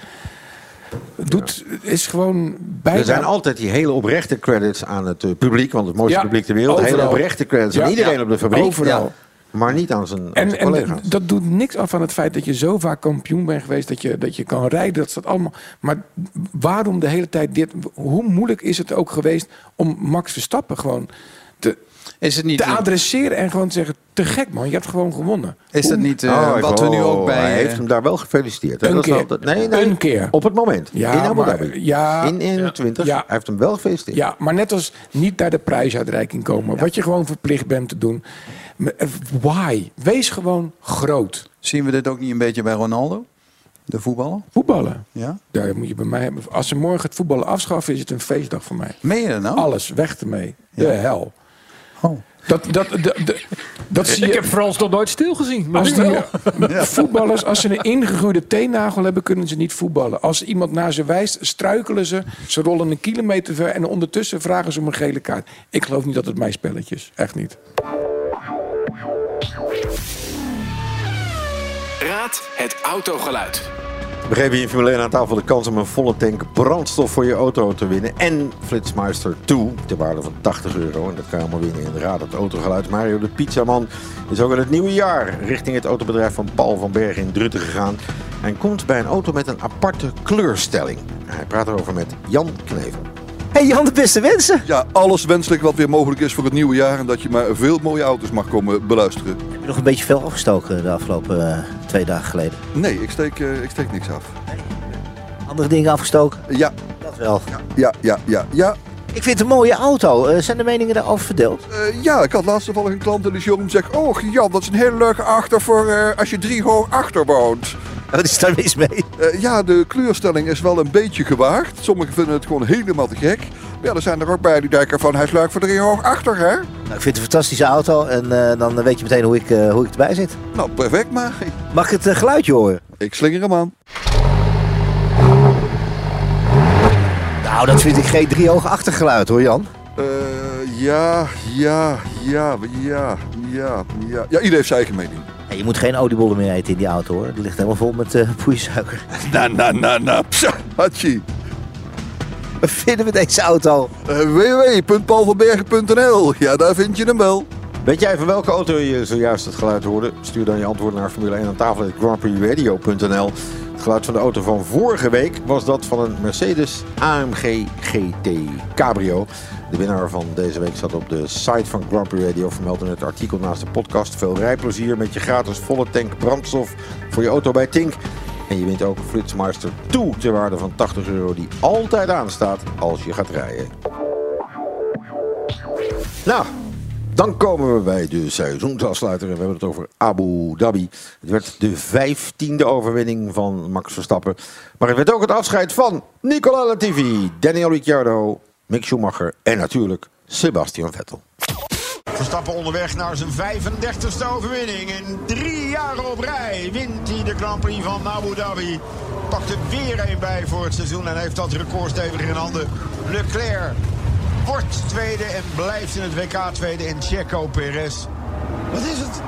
doet, is gewoon bijna. Er zijn altijd die hele oprechte credits aan het eh, publiek, want het mooiste Ja, publiek ter wereld. Hele overal. oprechte credits aan iedereen ja, op de fabriek. overal. Maar niet aan zijn, aan En, zijn en collega's. dat doet niks af van het feit dat je zo vaak kampioen bent geweest. Dat je, dat je kan rijden. Dat staat allemaal. Maar waarom de hele tijd dit? Hoe moeilijk is het ook geweest om Max Verstappen gewoon Is het niet te adresseren en gewoon te zeggen: te gek man, je hebt gewoon gewonnen. Is dat niet eh, Oh, wat we nu ook bij... Hij eh, heeft hem daar wel gefeliciteerd. Een Dat is keer. wel- nee, nee, Een keer. Op het moment. Ja, in Abu Dhabi. ja, in 21. ja. Hij heeft hem wel gefeliciteerd. Ja, maar net als niet naar de prijsuitreiking komen. Wat je gewoon verplicht bent te doen. Eh, Why? Wees gewoon groot. Zien we dit ook niet een beetje bij Ronaldo? De voetballer? Voetballen. Ja. Daar moet je bij mij hebben. Als ze morgen het voetballen afschaffen, is het een feestdag voor mij. Meen je dat nou? Alles weg ermee. De Ja. hel. Oh. Dat, dat, dat, dat, dat zie Ik heb Frans nog nooit stil gezien. Maar Als die voetballers, als ze een ingegroeide teennagel hebben, kunnen ze niet voetballen. Als iemand naar ze wijst, struikelen ze. Ze rollen een kilometer ver en ondertussen vragen ze om een gele kaart. Ik geloof niet dat het mijn spelletje is. Echt niet. Raad het autogeluid. We geven je in Formule 1 aan tafel de kans om een volle tank brandstof voor je auto te winnen. En Flitsmeister 2 ter waarde van 80 euro. En dat kan je allemaal winnen in Raad het Autogeluid. Mario de Pizzaman is ook in het nieuwe jaar richting het autobedrijf van Paul van Bergen in Druten gegaan. En komt bij een auto met een aparte kleurstelling. Hij praat erover met Jan Knevel. Hey Jan, de beste wensen. Ja, alles wenselijk wat weer mogelijk is voor het nieuwe jaar. En dat je maar veel mooie auto's mag komen beluisteren. Heb je nog een beetje veel afgestoken de afgelopen eh, twee dagen geleden? Nee, ik steek, eh, ik steek niks af. Andere dingen afgestoken? Ja. Dat wel. Ja, ja, ja, ja. Ik vind het een mooie auto. Eh, zijn de meningen daarover verdeeld? Ja, ik had laatst toevallig een klant en die jongen zegt... Oh Jan, dat is een hele leuke achter voor als je drie hoog achter woont. Wat is daar mis mee? Eh, ja, de kleurstelling is wel een beetje gewaagd. Sommigen vinden het gewoon helemaal te gek. Maar ja, er zijn er ook bij die denken van... Hij leuk voor drie hoog achter, hè? Nou, ik vind het een fantastische auto en eh, dan weet je meteen hoe ik, eh, hoe ik erbij zit. Nou, perfect maar. Mag ik het geluidje horen? Ik slinger hem aan. Nou, dat vind ik geen driehoog achtergeluid hoor Jan. Eh, ja, ja, ja, ja, ja, ja. Ja, ieder heeft zijn eigen mening. Ja, je moet geen oliebollen meer eten in die auto hoor. Die ligt helemaal vol met eh poeiesuiker. Na, na, na, na. Psa, hachi. Wat vinden we deze auto? Uh, www.paulvanbergen.nl Ja, daar vind je hem wel. Weet jij van welke auto je zojuist het geluid hoorde? Stuur dan je antwoord naar Formule 1 aan tafel grandprixradio.nl. Het geluid van de auto van vorige week was dat van een Mercedes AMG GT Cabrio. De winnaar van deze week staat op de site van Prix Radio. Vermeld in het artikel naast de podcast. Veel rijplezier met je gratis volle tank brandstof voor je auto bij Tink. En je wint ook een Flitsmeister 2 ter waarde van 80 euro die altijd aanstaat als je gaat rijden. Nou, dan komen we bij de seizoensafsluiter. En we hebben het over Abu Dhabi. Het werd de vijftiende overwinning van Max Verstappen. Maar het werd ook het afscheid van Nicola Latifi, Daniel Ricciardo, Mick Schumacher en natuurlijk Sebastian Vettel. Verstappen onderweg naar zijn 35ste overwinning. In drie jaar op rij wint hij de Grand Prix van Abu Dhabi. Pakt er weer een bij voor het seizoen en heeft dat record stevig in handen. Leclerc wordt tweede en blijft in het WK tweede. En Checo Perez Wat is het?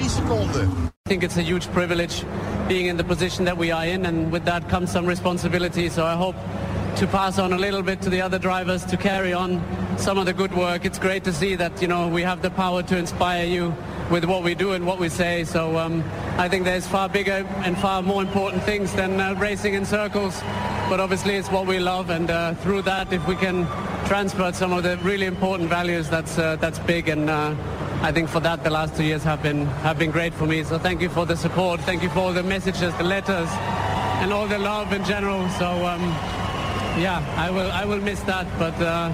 1,3 seconden. I think it's a huge privilege being in the position that we are in, and with that comes some responsibility. So I hope to pass on a little bit to the other drivers to carry on some of the good work. It's great to see that you know we have the power to inspire you with what we do and what we say. So um, I think there's far bigger and far more important things than uh, racing in circles. But obviously it's what we love, and uh, through that, if we can transfer some of the really important values, that's uh, that's big. And uh, I think for that, the last two years have been have been great for me. So thank you for the support. Thank you for all the messages, the letters, and all the love in general. So um, yeah, I will I will miss that, but. Uh,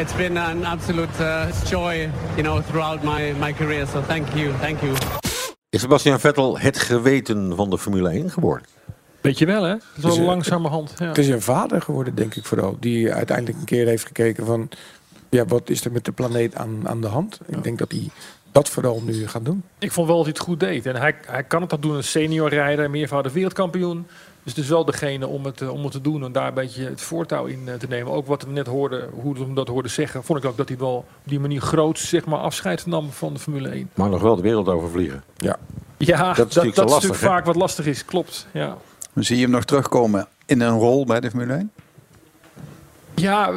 it's been an absolute uh, joy, you know, throughout my, my career. So thank you, thank you. Is Sebastian Vettel het geweten van de Formule 1 geworden? Weet je wel, hè? Zo is een- langzamerhand. Ja. Het is een vader geworden, denk ik vooral. Die uiteindelijk een keer heeft gekeken van... Ja, wat is er met de planeet aan, aan de hand? Ik denk dat hij dat vooral nu gaat doen. Ik vond wel dat hij het goed deed. En hij, hij kan het dat doen, een senior rijder, meervoudig wereldkampioen. Dus het is wel degene om het, eh, om het te doen en daar een beetje het voortouw in eh, te nemen. Ook wat we net hoorden, hoe we hem dat hoorden zeggen, vond ik ook dat hij wel op die manier groot zeg maar, afscheid nam van de Formule 1. Maar nog wel de wereld overvliegen. Ja. Ja, Dat dat, is dat, natuurlijk zo is lastig, natuurlijk hè? vaak wat lastig is, klopt. Ja, Zie je hem nog terugkomen in een rol bij de Formule 1? ja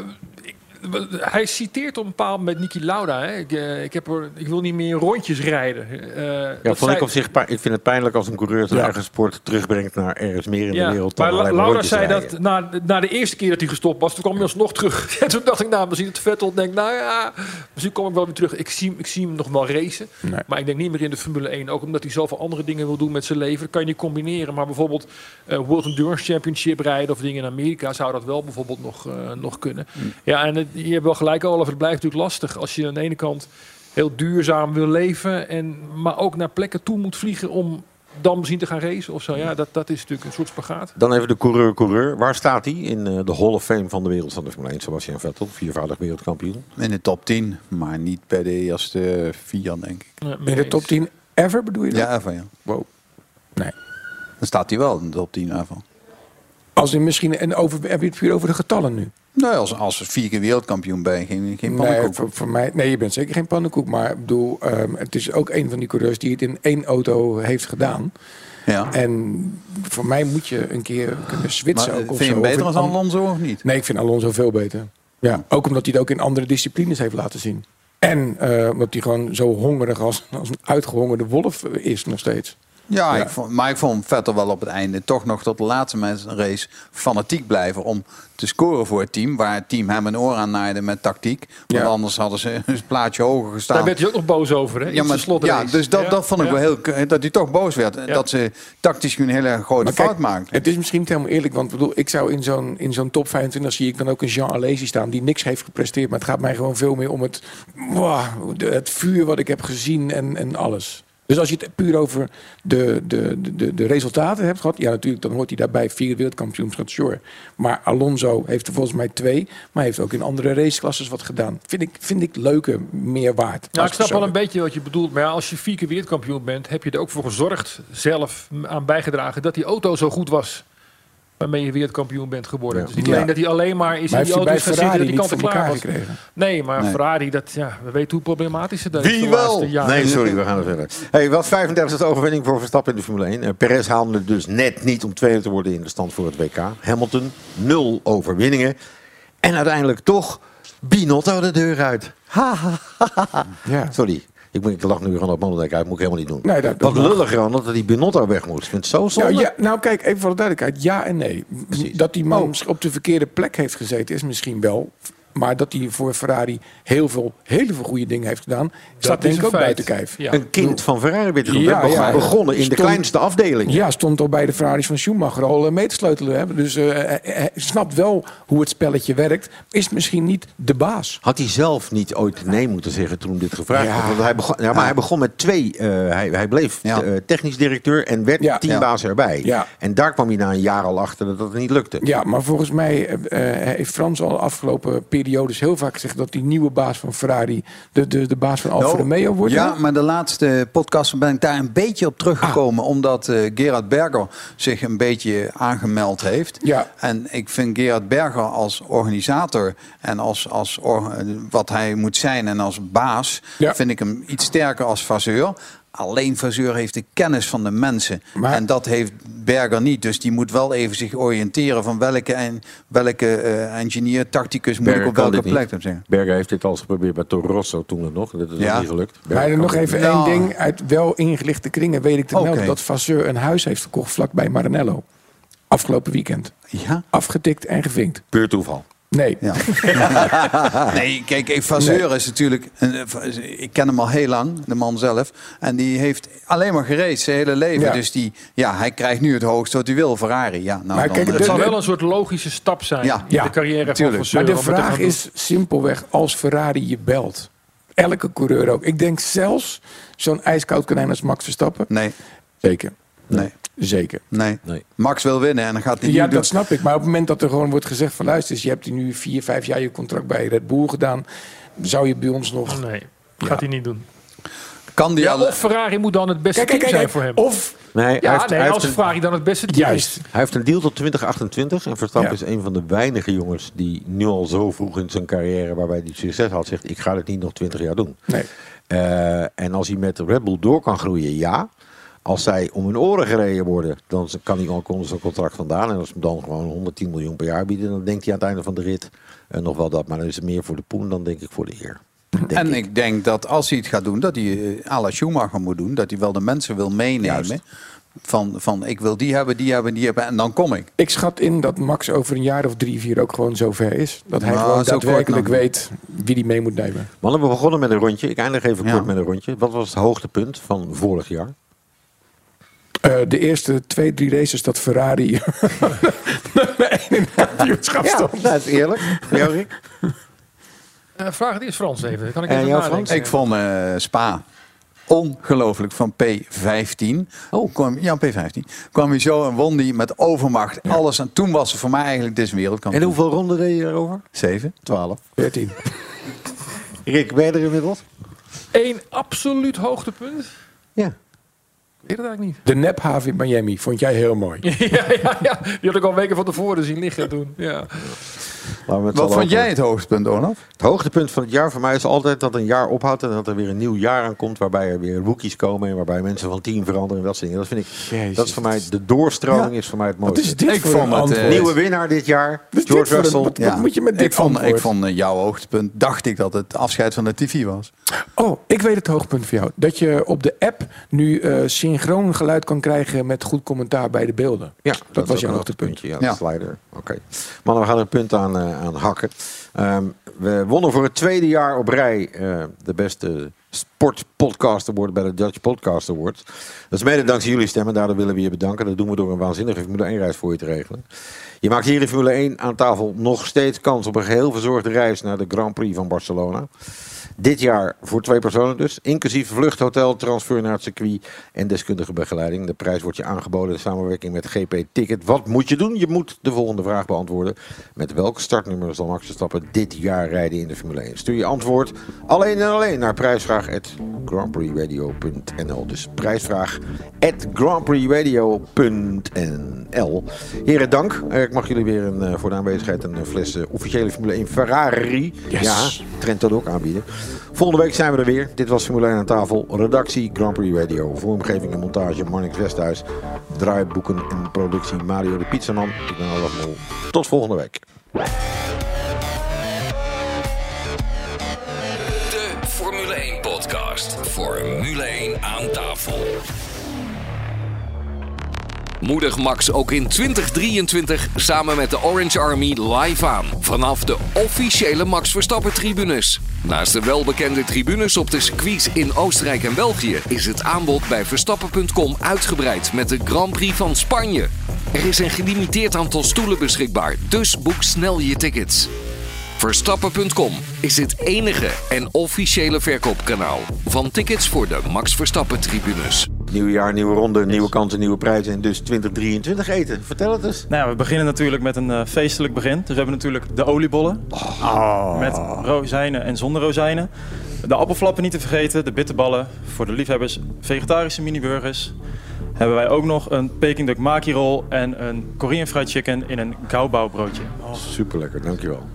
hij citeert op een bepaald moment Niki Lauda. Hè. Ik, eh, ik, heb er, ik wil niet meer rondjes rijden. Eh, Ja, ik op zich, ik vind het pijnlijk als een coureur zijn Ja. eigen sport terugbrengt naar ergens meer in Ja, de wereld. dan maar La- alleen maar Laura rondjes zei rijden. dat na, na de eerste keer dat hij gestopt was, toen kwam hij alsnog terug. En toen dacht ik, nou, misschien het Vettel denkt, nou ja, misschien kom ik wel weer terug. Ik zie, hem- ik zie hem nog wel racen, Nee. maar ik denk niet meer in de Formule 1. Ook omdat hij zoveel andere dingen wil doen met zijn leven. Dat kan je niet combineren. Maar bijvoorbeeld eh, World Endurance Championship rijden of dingen in Amerika zou dat wel bijvoorbeeld nog, eh, nog kunnen. Ja, en het- je hebt wel gelijk, Olaf, het blijft natuurlijk lastig als je aan de ene kant heel duurzaam wil leven, en, maar ook naar plekken toe moet vliegen om dan misschien te gaan racen of zo. Ja, dat, dat is natuurlijk een soort spagaat. Dan even de coureur-coureur. Waar staat hij in eh, de Hall of Fame van de wereld van de Formule 1? Sebastian Vettel, viervoudig wereldkampioen. In de top 10, maar niet bij de eerste vier, denk ik. In de top 10 ever bedoel je dat? Ja, even ja. Wow. Nee. Dan staat hij wel in de top 10 daarvan. Als in misschien, en over, heb je het puur over de getallen nu? Nou, als, als vier keer wereldkampioen ben je geen, geen Nee, pannenkoek. voor, voor mij, nee, je bent zeker geen pannenkoek. Maar ik bedoel, ehm, het is ook een van die coureurs die het in één auto heeft gedaan. Ja. En voor mij moet je een keer kunnen switchen. Maar, ook of vind je zo. hem beter Of als in an- Alonso of niet? Nee, ik vind Alonso veel beter. Ja, ook omdat hij het ook in andere disciplines heeft laten zien. En eh, omdat hij gewoon zo hongerig als, als een uitgehongerde wolf is nog steeds. Ja, Ja. Ik vond, maar ik vond Vettel wel op het einde toch nog tot de laatste mensen race fanatiek blijven om te scoren voor het team. Waar het team hem een oor aan naaide met tactiek. Want Ja. anders hadden ze een plaatje hoger gestaan. Daar werd hij ook nog boos over, hè? ja, maar, ja, dus dat, dat vond ik wel heel... Dat hij toch boos werd. Dat ze tactisch een hele grote Maar fout maakten. Het is misschien niet helemaal eerlijk, want ik bedoel, ik zou in zo'n, in zo'n top 25 zie ik dan ook een Jean Alesi staan die niks heeft gepresteerd. Maar het gaat mij gewoon veel meer om het, wow, het vuur wat ik heb gezien en, en alles. Dus als je het puur over de, de, de, de resultaten hebt gehad, ja natuurlijk, dan hoort hij daarbij vier wereldkampioenschappen, sure. Maar Alonso heeft er volgens mij twee, maar heeft ook in andere raceklasses wat gedaan. Vind ik, vind ik leuke meer waard. Als ik snap wel een beetje wat je bedoelt. Maar ja, als je vier keer wereldkampioen bent, heb je er ook voor gezorgd, zelf aan bijgedragen, dat die auto zo goed was. Waarmee je wereldkampioen bent geworden. Ja. Dus niet Ja. alleen dat hij alleen maar is Maar in die heeft hij auto bij gaan zitten dat die kant klaar was. gekregen? Nee, maar Nee. Ferrari, dat, ja, we weten hoe problematisch het is. Wie de wel? laatste jaren. Nee, sorry, we gaan er verder. Hey, wat 35e overwinning voor Verstappen in de Formule 1. Eh, Perez haalde dus net niet om tweede te worden in de stand voor het WK. Hamilton, nul overwinningen. En uiteindelijk toch Binotto de deur uit. Ha, ha, ha, ha, ha. Ja. Sorry, ik, ik lach nu gewoon op Mollendijk uit. Moet ik helemaal niet doen. Nee, dat- wat dat lulliger dan dat die Binotto weg moet. Ik vind het zo zonde. Ja, ja, nou kijk, even voor de duidelijkheid. Ja en nee. Dat die man Oh. op de verkeerde plek heeft gezeten is misschien wel. Maar dat hij voor Ferrari heel veel, hele veel goede dingen heeft gedaan... staat denk ik ook buiten kijf. Ja. Een kind van Ferrari werd. Ja, ja. begonnen in de kleinste afdeling. Ja, stond al bij de Ferraris van Schumacher al eh, mee te sleutelen. Hè? Dus eh, hij, hij snapt wel hoe het spelletje werkt. Is misschien niet de baas. Had hij zelf niet ooit nee moeten zeggen toen dit gevraagd Ja. werd? Want hij begon, ja, maar hij begon met twee. eh, hij, hij bleef Ja. eh, technisch directeur en werd Ja. teambaas erbij. Ja. En daar kwam hij na een jaar al achter dat dat niet lukte. Ja, maar volgens mij eh, eh, heeft Frans al de afgelopen periode periodes heel vaak gezegd dat die nieuwe baas van Ferrari de, de, de baas van Alfa Nou, Romeo wordt. Ja, maar de laatste podcast ben ik daar een beetje op teruggekomen. Ah. Omdat eh, Gerard Berger zich een beetje aangemeld heeft. Ja. En ik vind Gerard Berger als organisator en als, als or- wat hij moet zijn en als baas, Ja. vind ik hem iets sterker als Vazeur. Alleen Vazeur heeft de kennis van de mensen. En dat heeft Berger niet. Dus die moet wel even zich oriënteren van welke, en, welke eh, engineer, tacticus moet Berger ik op welke plek hebben. Berger heeft dit al eens geprobeerd bij Toro Rosso toen nog. Dat is Ja. niet gelukt. Maar nog even één ding. Uit wel ingelichte kringen weet ik te melden dat Vasseur een huis heeft verkocht vlakbij Maranello. Afgelopen weekend. Ja? Afgetikt en gevinkt. Puur toeval. Nee. Ja. nee, kijk, ik- Vazeur is natuurlijk... een- Ik ken hem al heel lang, de man zelf. En die heeft alleen maar geraced zijn hele leven. Ja. Dus die, ja, hij krijgt nu het hoogste wat hij wil, Ferrari. Ja, nou, Maar dan, kijk, eh, Het zal wel een soort logische stap zijn Ja. in Ja, de carrière tuurlijk. van Vasseur. Maar de vraag is simpelweg als Ferrari je belt. Elke coureur ook. Ik denk zelfs zo'n ijskoud konijn als Max Verstappen. Nee, Zeker. nee, Zeker. nee, Nee. Max wil winnen en dan gaat hij Ja, niet doen. dat snap ik. Maar op het moment dat er gewoon wordt gezegd van luister, je hebt hier nu vier, vijf jaar je contract bij Red Bull gedaan. Zou je bij ons nog. Nee, gaat hij niet doen. Kan die Ja, alle- of Ferrari moet dan het beste Kijk, kijk, team zijn voor hem. Of Nee, hij ja, heeft, nee, hij als heeft een, Ferrari dan het beste team Juist. is. hij heeft een deal tot 2028. En Verstappen Ja. is een van de weinige jongens die nu al zo vroeg in zijn carrière, waarbij hij succes had, zegt: Ik ga dit niet nog 20 jaar doen. Nee. Eh, en als hij met Red Bull door kan groeien, ja. Als zij om hun oren gereden worden, dan kan hij al onder zijn contract vandaan. En als ze hem dan gewoon 110 miljoen per jaar bieden, dan denkt hij aan het einde van de rit eh, nog wel dat. Maar dan is het meer voor de poen dan denk ik voor de eer. Denk En ik. ik denk dat als hij het gaat doen, dat hij eh, à la Schumacher moet doen. Dat hij wel de mensen wil meenemen. Juist. Van, van ik wil die hebben, die hebben, die hebben. En dan kom ik. Ik schat in dat Max over een jaar of drie, vier ook gewoon zover is. Dat hij Nou, gewoon daadwerkelijk weet wie die mee moet nemen. Mannen, we begonnen met een rondje. Ik eindig even Ja. kort met een rondje. Wat was het hoogtepunt van vorig jaar? Eh, de eerste twee, drie races dat Ferrari nummer één in het kampioenschap stond. dat is eerlijk. Jou, Rick? Eh, vraag het eerst Frans even. Dan kan ik En even. Frans? Ik vond eh, Spa ongelooflijk van P15. Oh, kwam, ja, P15. Kwam hij zo en won die met overmacht. Alles. En toen was het voor mij eigenlijk dit En wereldkampioen. hoeveel ronden deed je erover? Zeven. 12. 14. Rick, ben je er inmiddels? Eén absoluut hoogtepunt? Ik weet het eigenlijk niet. De nephaven in Miami vond jij heel mooi. ja, ja, ja, die had ik al weken van tevoren zien liggen toen. Ja. Wat vond jij het hoogtepunt, Olaf? Het hoogtepunt van het jaar voor mij is altijd dat een jaar ophoudt en dat er weer een nieuw jaar aankomt waarbij er weer rookies komen en waarbij mensen van team veranderen en dat soort dingen. Dat vind ik, Jezus. dat is voor mij, de doorstroming is voor mij het Wat mooiste. is dit Ik voor vond een het, eh, Nieuwe winnaar dit jaar, Wat dit George voor een- Russell. wat- wat moet je met dit ik vond, ik vond eh, jouw hoogtepunt, dacht ik dat het afscheid van de TV was. Oh, ik weet het hoogtepunt voor jou. Dat je op de app nu eh, synchroon geluid kan krijgen met goed commentaar bij de beelden. Ja, dat, was jouw hoogtepunt. Ja, Ja. de slider. Oké. Mannen, we gaan er een punt aan, aan hakken. Ehm, we wonnen voor het tweede jaar op rij eh, de beste sportpodcast award bij de Dutch Podcast Awards. Dat is mede dankzij jullie stemmen. Daardoor willen we je bedanken. Dat doen we door een waanzinnige Formule 1 reis voor je te regelen. Je maakt hier in Formule 1 aan tafel nog steeds kans op een geheel verzorgde reis naar de Grand Prix van Barcelona. Dit jaar voor twee personen dus. Inclusief vlucht, hotel, transfer naar het circuit en deskundige begeleiding. De prijs wordt je aangeboden in samenwerking met GP Ticket. Wat moet je doen? Je moet de volgende vraag beantwoorden. Met welk startnummer zal Max Verstappen dit jaar rijden in de Formule 1? Stuur je antwoord alleen en alleen naar prijsvraag.grandprixradio.nl Dus prijsvraag at grandprixradio.nl Heren, dank. Eh, Ik mag jullie weer een, eh, voor de aanwezigheid een eh, fles officiële Formule 1 Ferrari. Yes. Ja, Trent dat ook aanbieden. Volgende week zijn we er weer. Dit was Formule 1 aan tafel. Redactie Grand Prix Radio. Vormgeving en montage Marnix Westhuis. Draaiboeken en productie Mario de Pizzaman. Ik ben Olaf. Tot volgende week. De Formule 1 podcast. Formule 1 aan tafel. Moedig Max ook in 2023 samen met de Orange Army live aan. Vanaf de officiële Max Verstappen tribunes. Naast de welbekende tribunes op de circuits in Oostenrijk en België... is het aanbod bij Verstappen.com uitgebreid met de Grand Prix van Spanje. Er is een gelimiteerd aantal stoelen beschikbaar, dus boek snel je tickets. Verstappen.com is het enige en officiële verkoopkanaal van tickets voor de Max Verstappen tribunes. Nieuw jaar, nieuwe ronde, nieuwe kansen, nieuwe prijzen. En dus 2023 eten. Vertel het eens. Nou ja, we beginnen natuurlijk met een eh, feestelijk begin. Dus we hebben natuurlijk de oliebollen. Met rozijnen en zonder rozijnen. De appelflappen niet te vergeten. De bitterballen. Voor de liefhebbers vegetarische mini-burgers. Hebben wij ook nog een Peking duck maki roll en een Korean fried chicken in een gaobao broodje. Super lekker, dankjewel.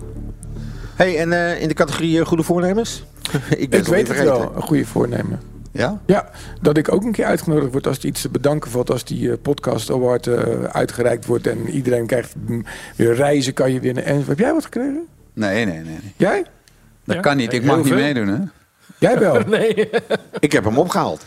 Hey, en eh, in de categorie eh, goede voornemens? ik ben Ik het weet het wel, vergeten. een goede voornemen. Ja? Ja, dat ik ook een keer uitgenodigd word als er iets te bedanken valt. Als die eh, podcast award eh, uitgereikt wordt en iedereen krijgt mm, weer reizen kan je winnen. En heb jij wat gekregen? Nee, nee, nee. nee. Jij? Dat Ja? kan niet. Ik Heel mag niet meedoen, hè? Jij wel? nee. Ik heb hem opgehaald.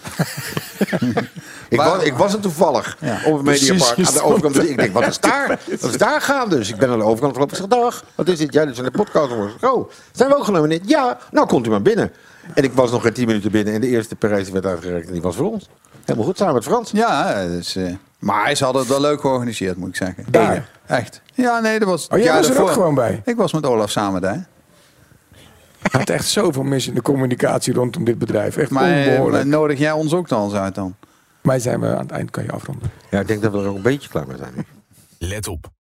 ik, was, ik was er toevallig op het Mediapark aan de overkant. er. Ik denk, wat is daar? Wat is daar gaan dus? Ik ben aan de overkant gelopen. Ik zeg, dag, wat is dit? Ja, dit is een podcast. Oh, zijn we ook genomineerd? Ja, nou komt u maar binnen. En ik was nog geen tien minuten binnen en de eerste prijs werd uitgereikt en die was voor ons. Helemaal goed, samen met Frans. Ja, dus, eh, maar ze hadden het wel leuk georganiseerd, moet ik zeggen. Daar? Echt. Ja, nee, dat was het Oh, jij jaar was er ook gewoon bij? Ik was met Olaf samen daar. Hij had echt zoveel mis in de communicatie rondom dit bedrijf. Echt Maar eh, onbehoorlijk. nodig jij ons ook dan eens uit dan? Wij zijn we aan het eind, kan je afronden. Ja, ik denk dat we er ook een beetje klaar mee zijn nu. Let op.